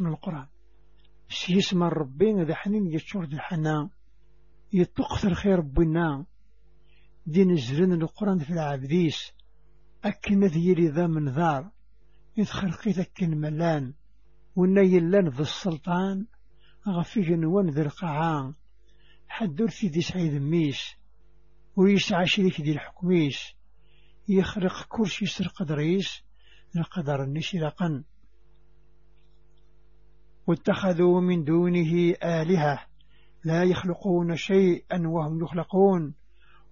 من القرآن. سيسم ربنا ذا حنين يتشور ذا حنا يتقثر خير ربنا دين الزرن القرآن في العبديس أكن ذيري ذا من ذار. يتخرقي ذاكن ملان. ونا يلان ذا السلطان. غفي جنوان ذا القاعان حدور دي سعيد ميس ويسعى شريك دي الحكميس يخرق كرسي سر قدريس القدر النشي لقن واتخذوا من دونه آلهة لا يخلقون شيئا وهم يخلقون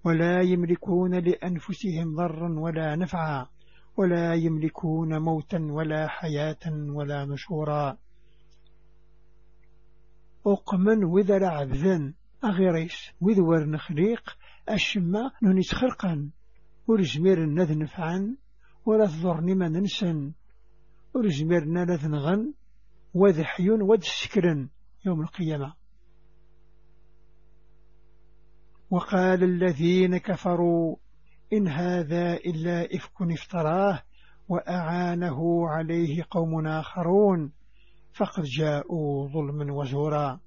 ولا يملكون لأنفسهم ضرا ولا نفعا ولا يملكون موتا ولا حياة ولا نشورا. أقمن وذر عبذا أغيريس وذور نخليق الشما نونيس خرقا ورجمير النذ نفعا ولا تضرني ما ننسن ورجميرنا لذنغن وذ حيون وذ سكرا يوم القيامة. وقال الذين كفروا إن هذا إلا إفك افتراه وأعانه عليه قوم آخرون فقد جاءوا ظلما وزورا.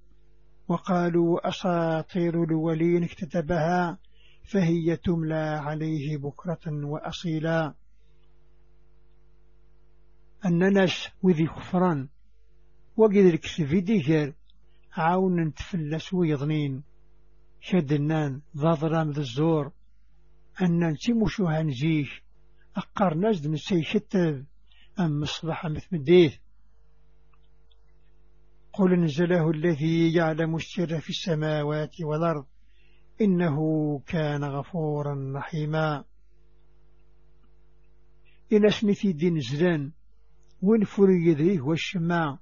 وقالوا أساطير الولين اكتتبها فهي تملى عليه بكرة وأصيلا. أننا وذي خفران وقد الكسفي ديجر عاون نتفلس ويضنين شدنان ظلام ذا الزور أن نتمشو هنزيش أقار ناس نسي شتب أم مصبح مثل مديه قل نزله الذي يعلم السر في السماوات والأرض إنه كان غفورا رحيما. إلى سنتي دين زلان ونفر يديه والشماع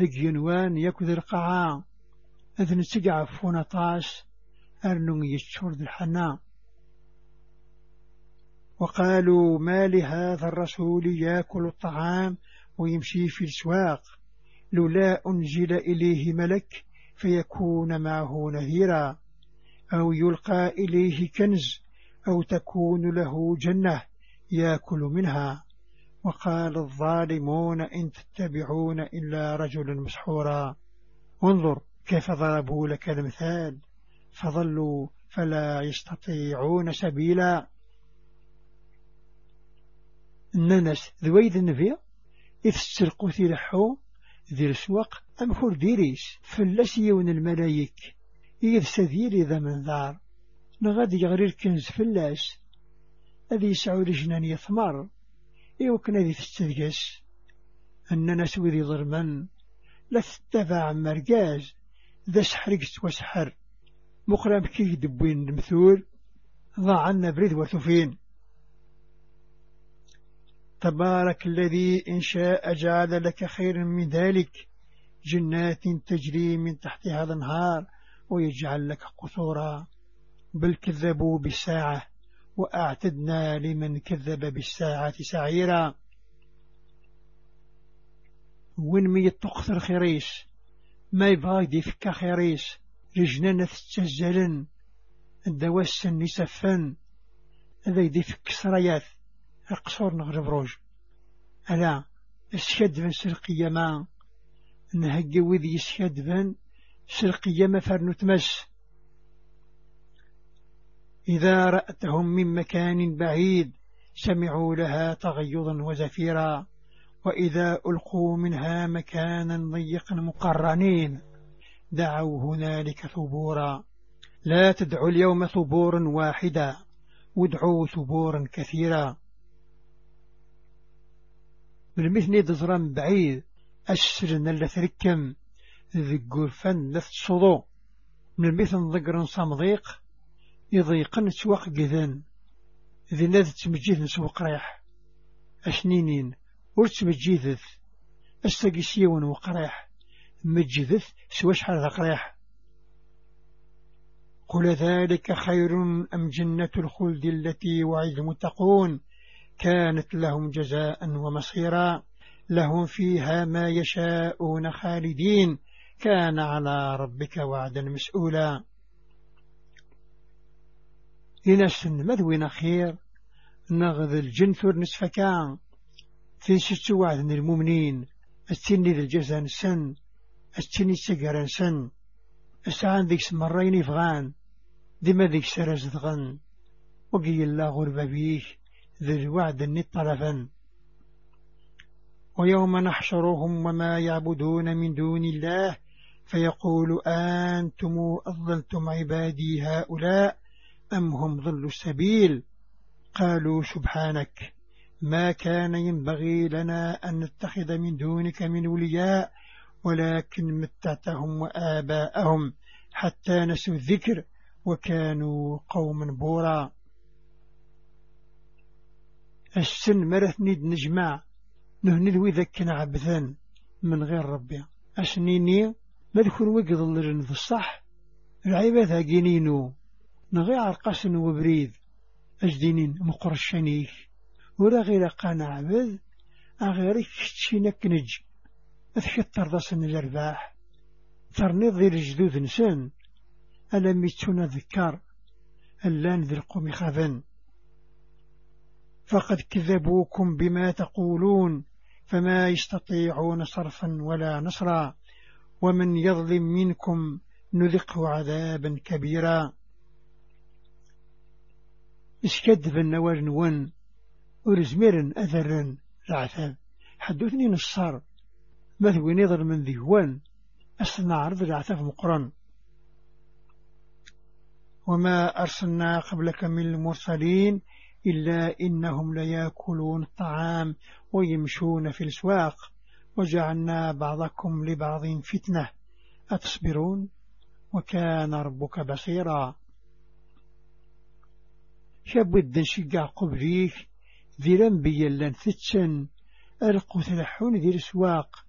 ذك جنوان يكذ القاعة أذن تقع فونطاس أرنو يشور ذي الحنا. وقالوا ما لهذا الرسول يأكل الطعام ويمشي في السواق؟ لولا أنزل إليه ملك فيكون معه نذيرا. أو يلقى إليه كنز أو تكون له جنة يأكل منها. وقال الظالمون إن تتبعون إلا رجلا مسحورا. انظر كيف ضربوا لك المثال. فظلوا فلا يستطيعون سبيلا. الناس ذويد النبي. إذ السرقوا لحو ذي السواق أم فور ديريس. فلاس يون الملايك. إذ سذير إذا من ذار نغادي يغري الكنز فلاس أذي يسعو لجنان يثمر. يوكنا ذي تستدقس أننا سوي ذي ظلما لا تتبع مرقاز ذا سحرقت وسحر. مقرم كي دبوين المثول ضاع عنا بريد وثفين تبارك الذي إن شاء جعل لك خير من ذلك جنات تجري من تحتها الأنهار ويجعل لك قصورا. بل كذبوا بالساعة وأعتدنا لمن كذب بالساعة سعيرا. وين مي تقثر خيريس ما يبغى يفك خيريس رجلنا تتسجلن الدواس نسفن. هذا يدفك سريات القصور نغرب روج. ألا الشد بن سرقية ما؟ نهجي وذي الشد بن سرقية ما فرنو تمس. إذا رأتهم من مكان بعيد سمعوا لها تغيظا وزفيرا وإذا ألقوا منها مكانا ضيقا مقرنين دعوا هنالك ثبورا. لا تدعوا اليوم ثبورا واحدا وادعوا ثبورا كثيرا. بالمثل دزران بعيد أسرن اللي ثركم ذي فن لث من المثل ضقر صمضيق يضيقن سواق قذان ذي ناذ تمجيث نسوق ريح أشنينين ور تمجيث أستقسيون وقريح؟ مجدث سوى شحال ذقريح قل ذلك خير أم جنة الخلد التي وعد المتقون؟ كانت لهم جزاء ومصيرا لهم فيها ما يشاءون خالدين. كان على ربك وعدا مسؤولا. إن السن. مذوين خير؟ نغذ الجنثر في ست وعد المؤمنين التني ذي الجزان سن التني سقران سن. السعان ذيك سمرين يفغان ديما ذيك سرز ذغن وقي الله غرب بيه ذي الوعد الني طرفا ويوم نحشرهم وما يعبدون من دون الله فيقول أنتم أضللتم عبادي هؤلاء. أم هم ضلوا السبيل؟ قالوا سبحانك ما كان ينبغي لنا أن نتخذ من دونك من ولياء ولكن متعتهم وآباءهم حتى نسوا الذكر وكانوا قوما بورا. السن مرث نيد نجمع نهند وذكنا عبثا من غير ربي. أسنيني مذكر وقض اللرن في الصح. العبادة جنينو نغي عرقسن وبريد أجدينين مقرشانيك ولا غير قانا عبد أغيرك تشينك نج أثكتر ضسن الأرباح ترنيض ذي الجدود نسان ألم يتسون ذكار. اللان ذي القوم خافن فقد كذبوكم بما تقولون فما يستطيعون صرفا ولا نصرا. ومن يظلم منكم نذقه عذابا كبيرا. اسكدب النوار نون ورزمير أثرا العذاب حدثني نصار مثوي نظر من ذيوان أصنع العذاب مقرن وما أرسلنا قبلك من المرسلين إلا إنهم ليأكلون الطعام ويمشون في الأسواق وجعلنا بعضكم لبعض فتنة أتصبرون؟ وكان ربك بصيرا. شاب شقع قبليك ذي لنبي لن ثتشن ألقوا ثلحون ذي الأسواق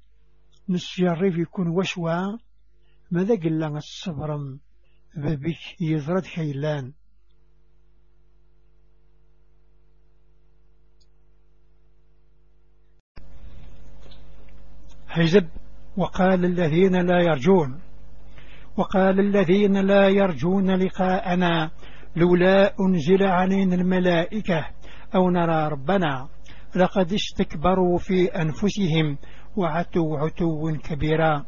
نسجري يكون وشوا ماذا قلنا الصبرم بابك يزرد خيلان حزب وقال الذين لا يرجون وقال الذين لا يرجون لقاءنا لولا أنزل علينا الملائكة أو نرى ربنا لقد استكبروا في أنفسهم وعتوا عتوا كبيرا.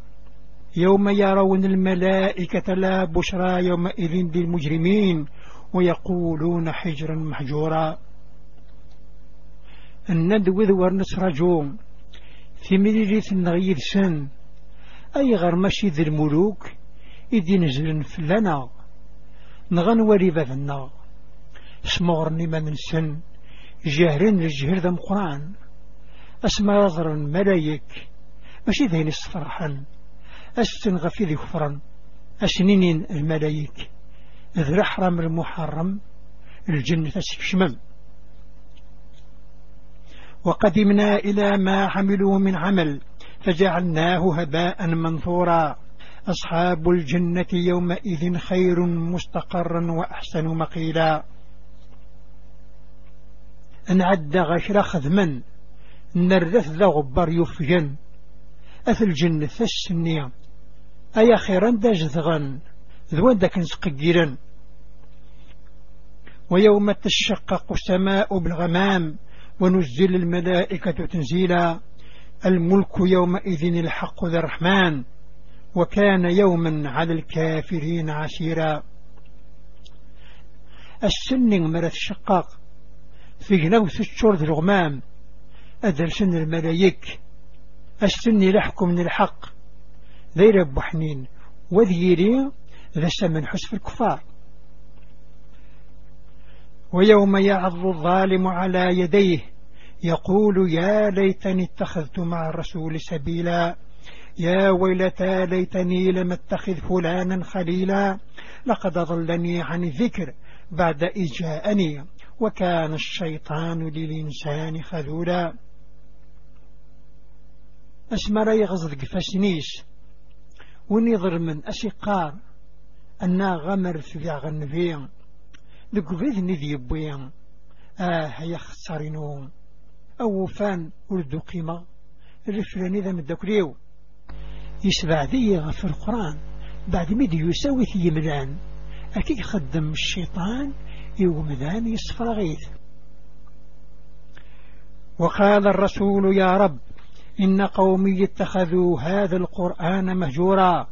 يوم يرون الملائكة لا بشرى يومئذ للمجرمين ويقولون حجرا محجورا. الندوذ ورنسرجون في مليليث النغيث سن. أي غير ماشي ذي الملوك؟ إذ نزلن فلنا. نغن وريبة النار سمغرني من نسن جاهرين للجهر ذا مقران. أسمى يظهر ملايك ماشي ذهن الصفرحان أستن غفي ذي كفرا أسنين الملايك. ذي الأحرام المحرم. الجنة تسكشمم وقدمنا إلى ما عملوا من عمل. فجعلناه هباء منثورا. أصحاب الجنة يومئذ خير مستقرا وأحسن مقيلا. نعد غشر خذما نرث ذا غبر يفجن. أثل جنة السنية أي خيرا دا جذغا ذوان دا كنسقجرا ويوم تشقق السماء بالغمام ونزل الملائكة تنزيلا. الملك يومئذ الحق ذا الرحمن وكان يوما على الكافرين عسيرا. السن مرث الشقاق في جنوث الشرد الغمام أدرسن الملايك. السن لحكم من الحق ذي رب حنين وذيري ذا سمن حسف الكفار. ويوم يعض الظالم على يديه يقول يا ليتني اتخذت مع الرسول سبيلا. يا ويلتى ليتني لم أتخذ فلانا خليلا لقد ضلني عن الذكر بعد إذ جاءني وكان الشيطان للإنسان خذولا. أسمر يغزد قفسنيس ونظر من أسيقار أنا غمر في غنفي ذك بإذن ذي بوين آه هيا خسرينو أو فان ولدو قيمة الرفلاني ذا مدكريو. يسبع ذي في القرآن. بعد ميدي يساوي في يملان أكيد خدم الشيطان يوم ذان يصفر غيث وقال الرسول يا رب إن قومي اتخذوا هذا القرآن مهجورا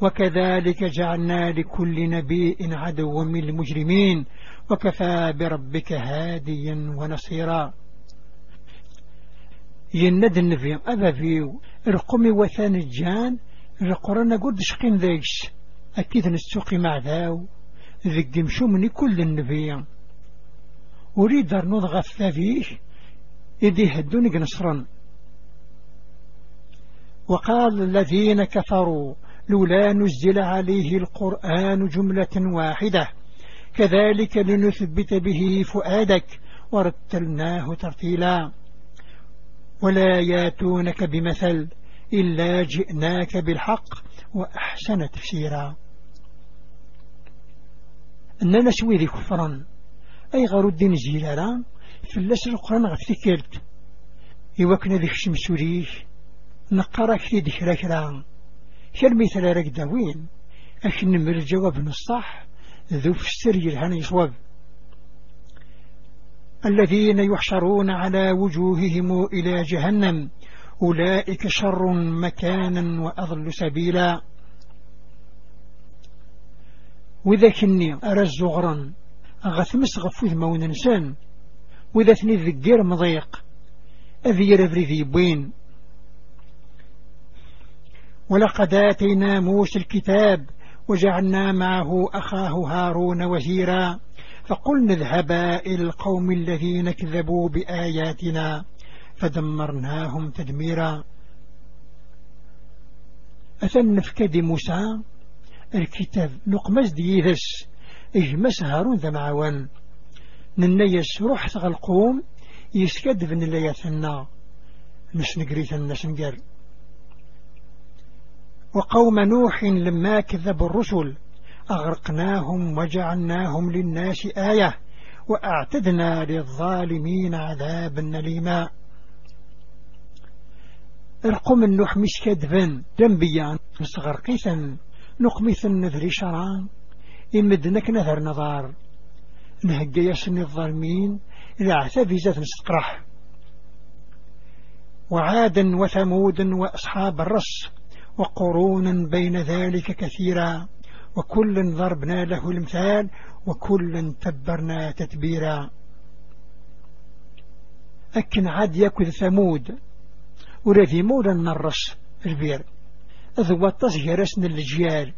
وكذلك جعلنا لكل نبي عدوا من المجرمين وكفى بربك هاديا ونصيرا. يند النبي أذا فيو رقمي وثان الجان القرآن قد شقين ذيش أكيد نستوقي مع ذاو. ذك من كل النبي. أريد أن نضغط فيه إذي هدوني نصرا وقال الذين كفروا لولا نزل عليه القرآن جملة واحدة. كذلك لنثبت به فؤادك ورتلناه ترتيلا. ولا ياتونك بمثل إلا جئناك بالحق وأحسن تفسيرا. أننا ذي كفرا أي غير الدين زيلالا فلاس القرآن غفتكرت يوكنا ذيك شمسوريش نقرأ كي ذكرى كرا كرمي ثلاثة داوين. أكن من الجواب نصح. ذو في السر يلهن يصوب الذين يحشرون على وجوههم إلى جهنم. أولئك شر مكانا وأضل سبيلا. وإذا كني أرى الزغرا أغثمس غفوذ مون إنسان. وإذا ثني ذكير مضيق. أذير أفريذي بوين ولقد آتينا موسى الكتاب. وجعلنا معه أخاه هارون وزيرا. فقلنا اذهبا إلى القوم الذين كذبوا بآياتنا فدمرناهم تدميرا. أثن فكد موسى؟ الكتاب نقمز ديذس إجمس هارون ذا معوان ننيس روح القوم يسكد بن اللياثنا نسنقريث النسنقر وقوم نوح لما كذبوا الرسل أغرقناهم وجعلناهم للناس آية وأعتدنا للظالمين عذابا نليما ارقم النوح مش كذبا دنبيا مستغرقيثا نقمث النذر شران إمدنك نذر نظار نهجي يسن الظالمين إذا اعتبي ذات مستقرح وعادا وثمود وأصحاب الرس وقرونا بين ذلك كثيرا. وكل ضربنا له المثال وكل تبرنا تتبيرا أكن عاد يأكل ثمود. ولذي مولا نرس البير. أذو التصهير أسن الجيال.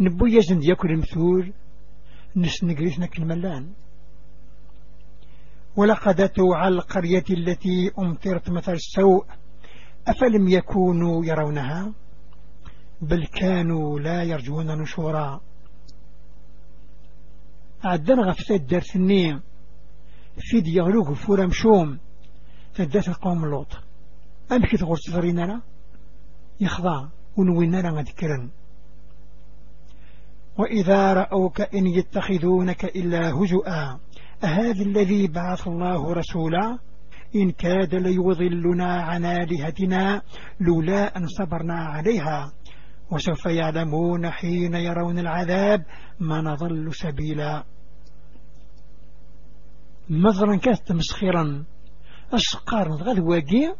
نبو يزن يأكل المثول. نسنقريثنا كالملان ولقد أتوا على القرية التي أمطرت مثل السوء. أفلم يكونوا يرونها؟ بل كانوا لا يرجون نشورا. عدنا غفتا الدرس النية. في ديالوغ فورا مشوم. تدات القوم اللوط. أم كي تغور تفرين أنا يخضع ونوين لنا ذكرا وإذا رأوك إن يتخذونك إلا هزؤا أهذا الذي بعث الله رسولا؟ إن كاد ليضلنا عن آلهتنا لولا أن صبرنا عليها. وسوف يعلمون حين يرون العذاب ما نظل سبيلا. مظرا كانت مسخرا. أسقار غد واقيا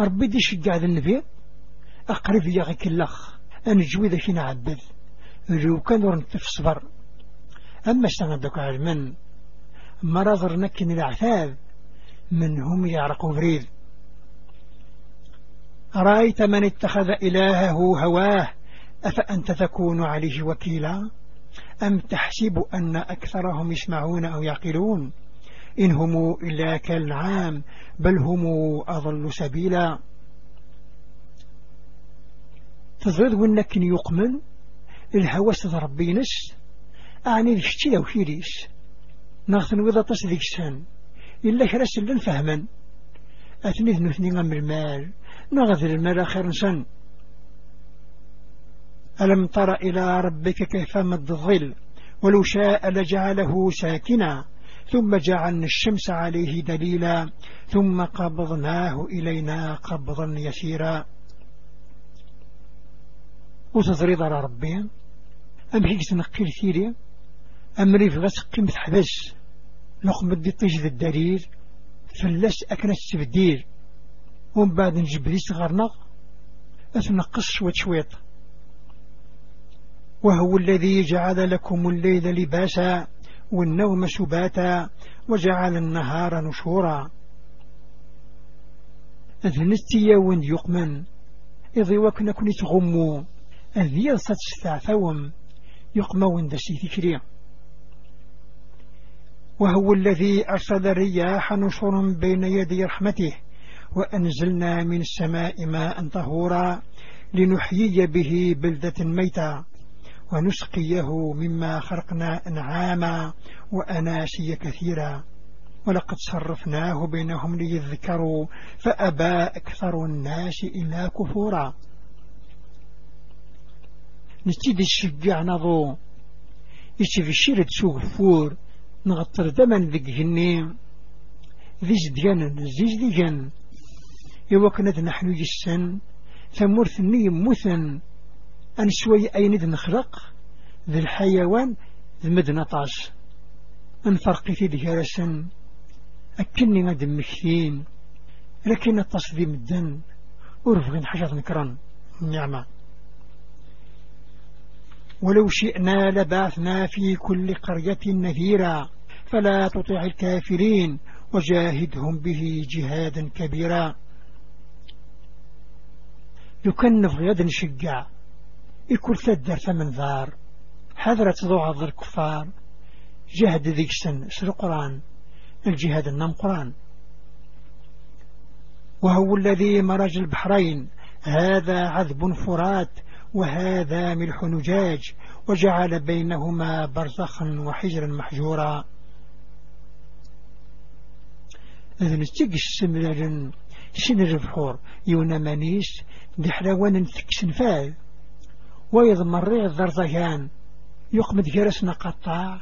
ربي دي شجع ذا النبي. أقرب يا غيك اللخ. أنجوي ذا كنا عبد لو كان ورنت في صبر أما استغدك علما مرض نكن العثاب منهم يعرقوا بريد أرأيت من اتخذ إلهه هواه. أفأنت تكون عليه وكيلا؟ أم تحسب أن أكثرهم يسمعون أو يعقلون؟ إن هم إلا كالعام بل هم أضل سبيلا. تظهر ونك يقمن؟ الهوس تضربي نس أعني ذكتي لو كيريس نغثن وذا تصدق سان إلا كرس لن فهما أثني ذنثني غم المال نغذر المال خير سن؟ ألم تر إلى ربك كيف مد الظل ولو شاء لجعله ساكنا ثم جعلنا الشمس عليه دليلا ثم قبضناه إلينا قبضا يسيرا. وتضريض على ربي أم هيك تنقي الثيري أم ريف غسقي متحبس لقم بدي تجد الدليل فلس أكنس تبديل ومن بعد نجبري صغرنا أتنقص شويت شويت وهو الذي جعل لكم الليل لباسا والنوم سباتا وجعل النهار نشورا. أذنستي يوند يقمن إذ وكنا كنت غمو أذ يرصد ستعثوم يقمون دسي ذكري. وهو الذي أرسل الرياح نشر بين يدي رحمته وأنزلنا من السماء ماء طهورا لنحيي به بلدة ميتا. ونسقيه مما خلقنا أنعاما وأناسي كثيرا. ولقد صرفناه بينهم ليذكروا فأبى أكثر الناس إلا كفورا. نتيد الشجع نظو. الشيرة سوغفور نغطر دمن ذك جني ذي زديان زيز جن يوكنت نحن جسن. ثمورث النية مثن أن شوي أين نخلق ذي الحيوان ذي مدنة أن فرقي في دهارسا أكني ندم مكثين لكن الطاس ذي مدن. ورفغن حاجة نكران. النعمة ولو شئنا لبعثنا في كل قرية نذيرا فلا تطع الكافرين وجاهدهم به جهادا كبيرا. يكنف غياد نشجع يكون ثدر ثمن ذار حذرة ضوع الكفار جهد ذيك سن سر القرآن الجهاد النام قرآن. وهو الذي مرج البحرين هذا عذب فرات وهذا ملح نجاج وجعل بينهما برزخا وحجرا محجورا. إذن نستيق السمرر سن البحور يونا مانيس دي حلوان تكسن فال ويضمر الضرزهان يقمد جرسنا قطع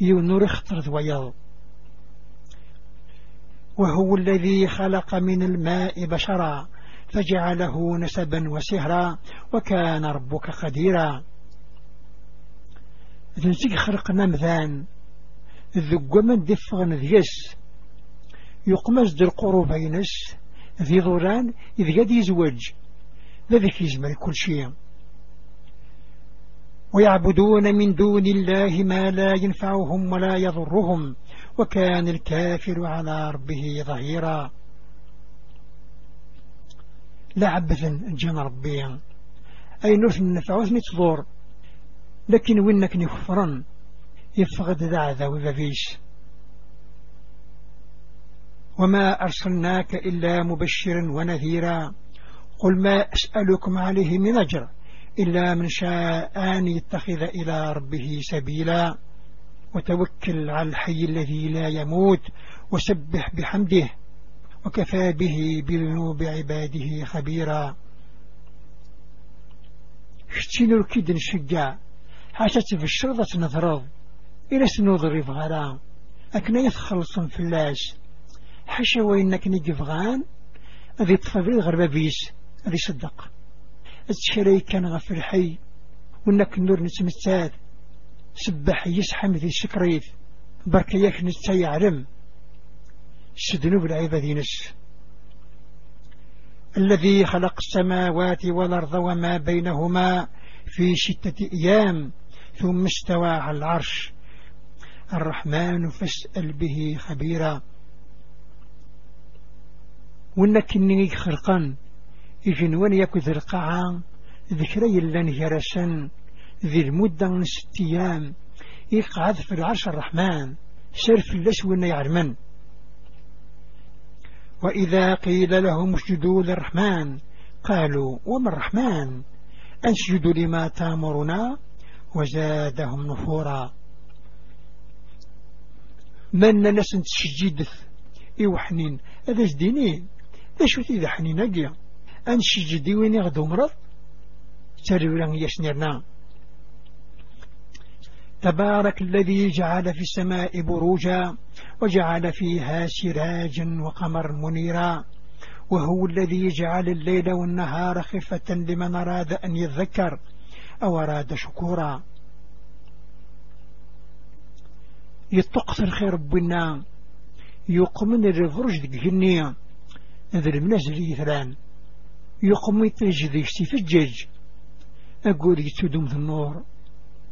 يونور اختر ذويض وهو الذي خلق من الماء بشرا فجعله نسبا وسهرا وكان ربك قديرا. ذنسيك خرقنا مذان ذو من دفغن ذيس يقمز در قروبينس ذي ظوران إذ قد يزوج. ذلك يزمل كل شيء. ويعبدون من دون الله ما لا ينفعهم ولا يضرهم وكان الكافر على ربه ظهيرا. لعبثا جن ربي أي نرث النفعوث نتضور لكن وينك نكفرا يفقد ذا ذا وذفيش وما أرسلناك إلا مبشرا ونذيرا. قل ما أسألكم عليه من أجر إلا من شاء أن يتخذ إلى ربه سبيلا. وتوكل على الحي الذي لا يموت وسبح بحمده وكفى به بذنوب عباده خبيرا. شتينو الكيد نشجع. حاشت في الشرطة نظرض إلى سنوضري فغرا أكنا يتخلص فلاش حاشا وإنك نجي فغان أذي تفضل غربة بيس أذي صدق. الشري كان غفر حي وإنك نور نسمتاد سبح يسحم ذي سكريث برك ياك نتا يعلم السدنوب العبادينس الذي خلق السماوات والأرض وما بينهما في ستة أيام ثم استوى على العرش. الرحمن فاسأل به خبيرا. وانك اني خرقا يجنوان يكو القاعة ذكري اللان هرسا ذي المدة ست أيام يقعد في العرش الرحمن سرف اللسوين يعلمن وإذا قيل لهم اسجدوا للرحمن قالوا وما الرحمن؟ أنسجدوا لما تأمرنا وزادهم نفورا. من ناس تسجد إيوحنين هذا جدينين ذا شو تيذا حنين أجيا أنسجدي وين يغدو مرض؟ تريولا يسنرنا تبارك الذي جعل في السماء بروجا وجعل فيها سراجا وقمر منيرا. وهو الذي جعل الليل والنهار خفة لمن أراد أن يذكر أو أراد شكورا. يتقص الخير بنا. يقمن الرفرج ديك جنية هذا المنازل يثران يقوم يتجد الجج أقول يتدوم النور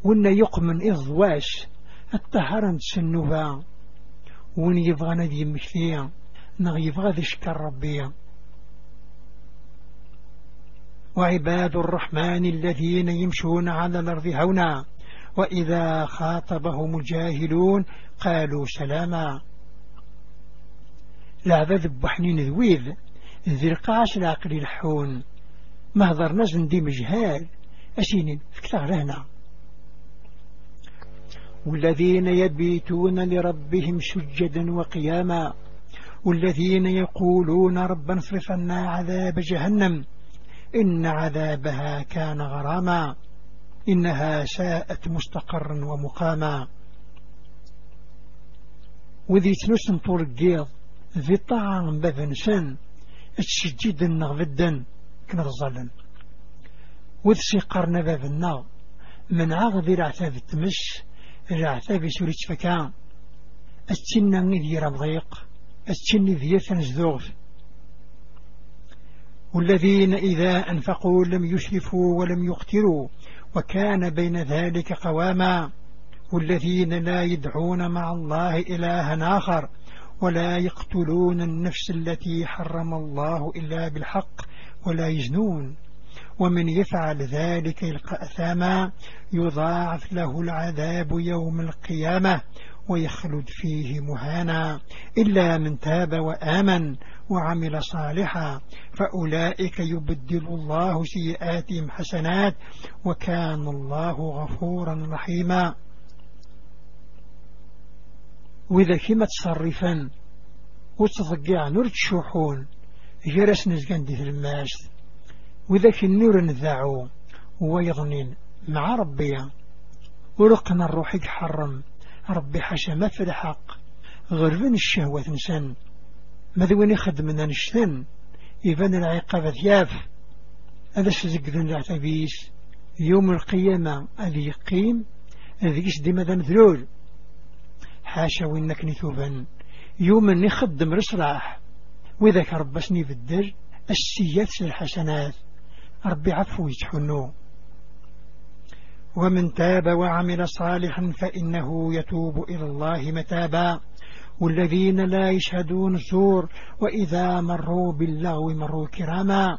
وإن يقمن إضواش الطهران تسنوبا وين يبغى نادي مكثية نغ يبغى ذي شكر ربيا وعباد الرحمن الذين يمشون على الأرض هونا وإذا خاطبهم الجاهلون قالوا سلاما. لا ذب حنين ذويذ ذي القاش العقل الحون. مهضر نزن دي مجهال. أسينين فكتار هنا والذين يبيتون لربهم سجدا وقياما. والذين يقولون ربنا اصرف عذاب جهنم. إن عذابها كان غراما. إنها ساءت مستقرا ومقاما. وذي تنسن طول الجيض ذي طعام بذنسن التشجيد النغفدا كنا الظلم وذي قرن بذنا من عغذي العتاب التمش العتاب سوري تفكا التنى ذي رمضيق التنى ذي ثنزدوغ والذين إذا أنفقوا لم يشرفوا ولم يقتروا وكان بين ذلك قواما والذين لا يدعون مع الله إلها آخر ولا يقتلون النفس التي حرم الله إلا بالحق ولا يزنون. ومن يفعل ذلك يلقى أثاما يضاعف له العذاب يوم القيامة ويخلد فيه مهانا إلا من تاب وآمن وعمل صالحا. فأولئك يبدل الله سيئاتهم حسنات وكان الله غفورا رحيما. وإذا كما تصرفا وتضقع نور تشوحون جرس نزقان دي الماس. وإذا النور نذاعو ويظنين مع ربي. ورقنا الروح يحرم. ربي حشا ما في الحق. غربن الشهوة نسان ماذا يخدمنا نشتن؟ يبان العقابة ثياف هذا سزقذن العتبيس يوم القيامة هذه يقيم. هذه يسدي ماذا نذلول حاشا وإنك نثوبا يوم نخدم رسراح. وذاك ربسني في الدر السيات الحسنات. ربي عفو يتحنو ومن تاب وعمل صالحا فإنه يتوب إلى الله متابا. والذين لا يشهدون الزور وإذا مروا باللغو مروا كراما.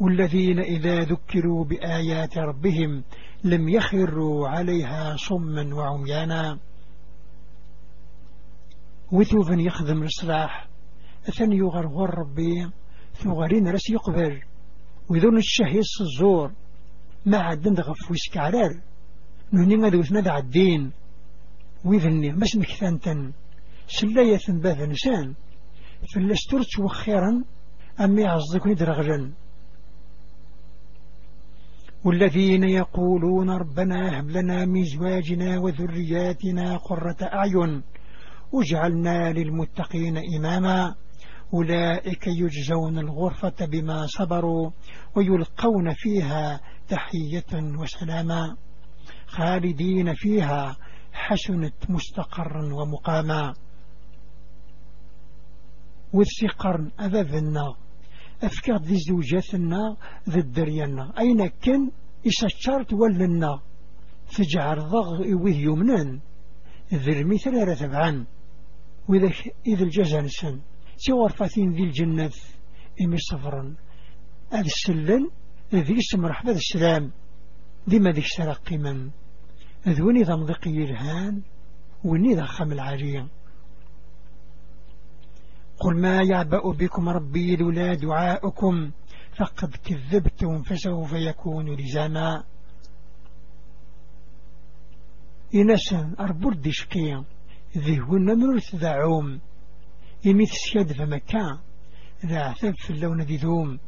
والذين إذا ذكروا بآيات ربهم لم يخروا عليها صما وعميانا. وثوفا يخدم الإصلاح أثن يغرغر ربي ثغرين رس يقبل. وذون الشهيص الزور ما عدن دغف ويسكعرار نهني غادي وثنا الدين. ويذني مش مكثانتن سلاية باث نسان. فلسترت وخيرا أمي عزكني درغلا. والذين يقولون ربنا هب لنا من زواجنا وذرياتنا قرة أعين. وجعلنا للمتقين إماما. أولئك يجزون الغرفة بما صبروا ويلقون فيها تحية وسلاما. خالدين فيها حسنت مستقرا ومقاما. والثقرن أذذنا أفكار ذي زوجاتنا ذي الدريانا أين كان إساتشارت ولنا تجعل ضغ إوذ يمنان ذي المثل تبعا وإذا إذا الجزا نسن سوى فاتين ذي الجنة إمي صفرا هذا السلن ذي اسم رحمة السلام. ديما ذيك سرق قيما. ذوني ذا مضيقي الهان وني ذا خم العالية قل ما يعبأ بكم ربي لولا دعاؤكم فقد كذبتم فسوف يكون لزاما. إنسان أربرد شقيا ذي هو النمر تدعوم يميت سياد فمكان ذا عثب في اللون ذي ذوم.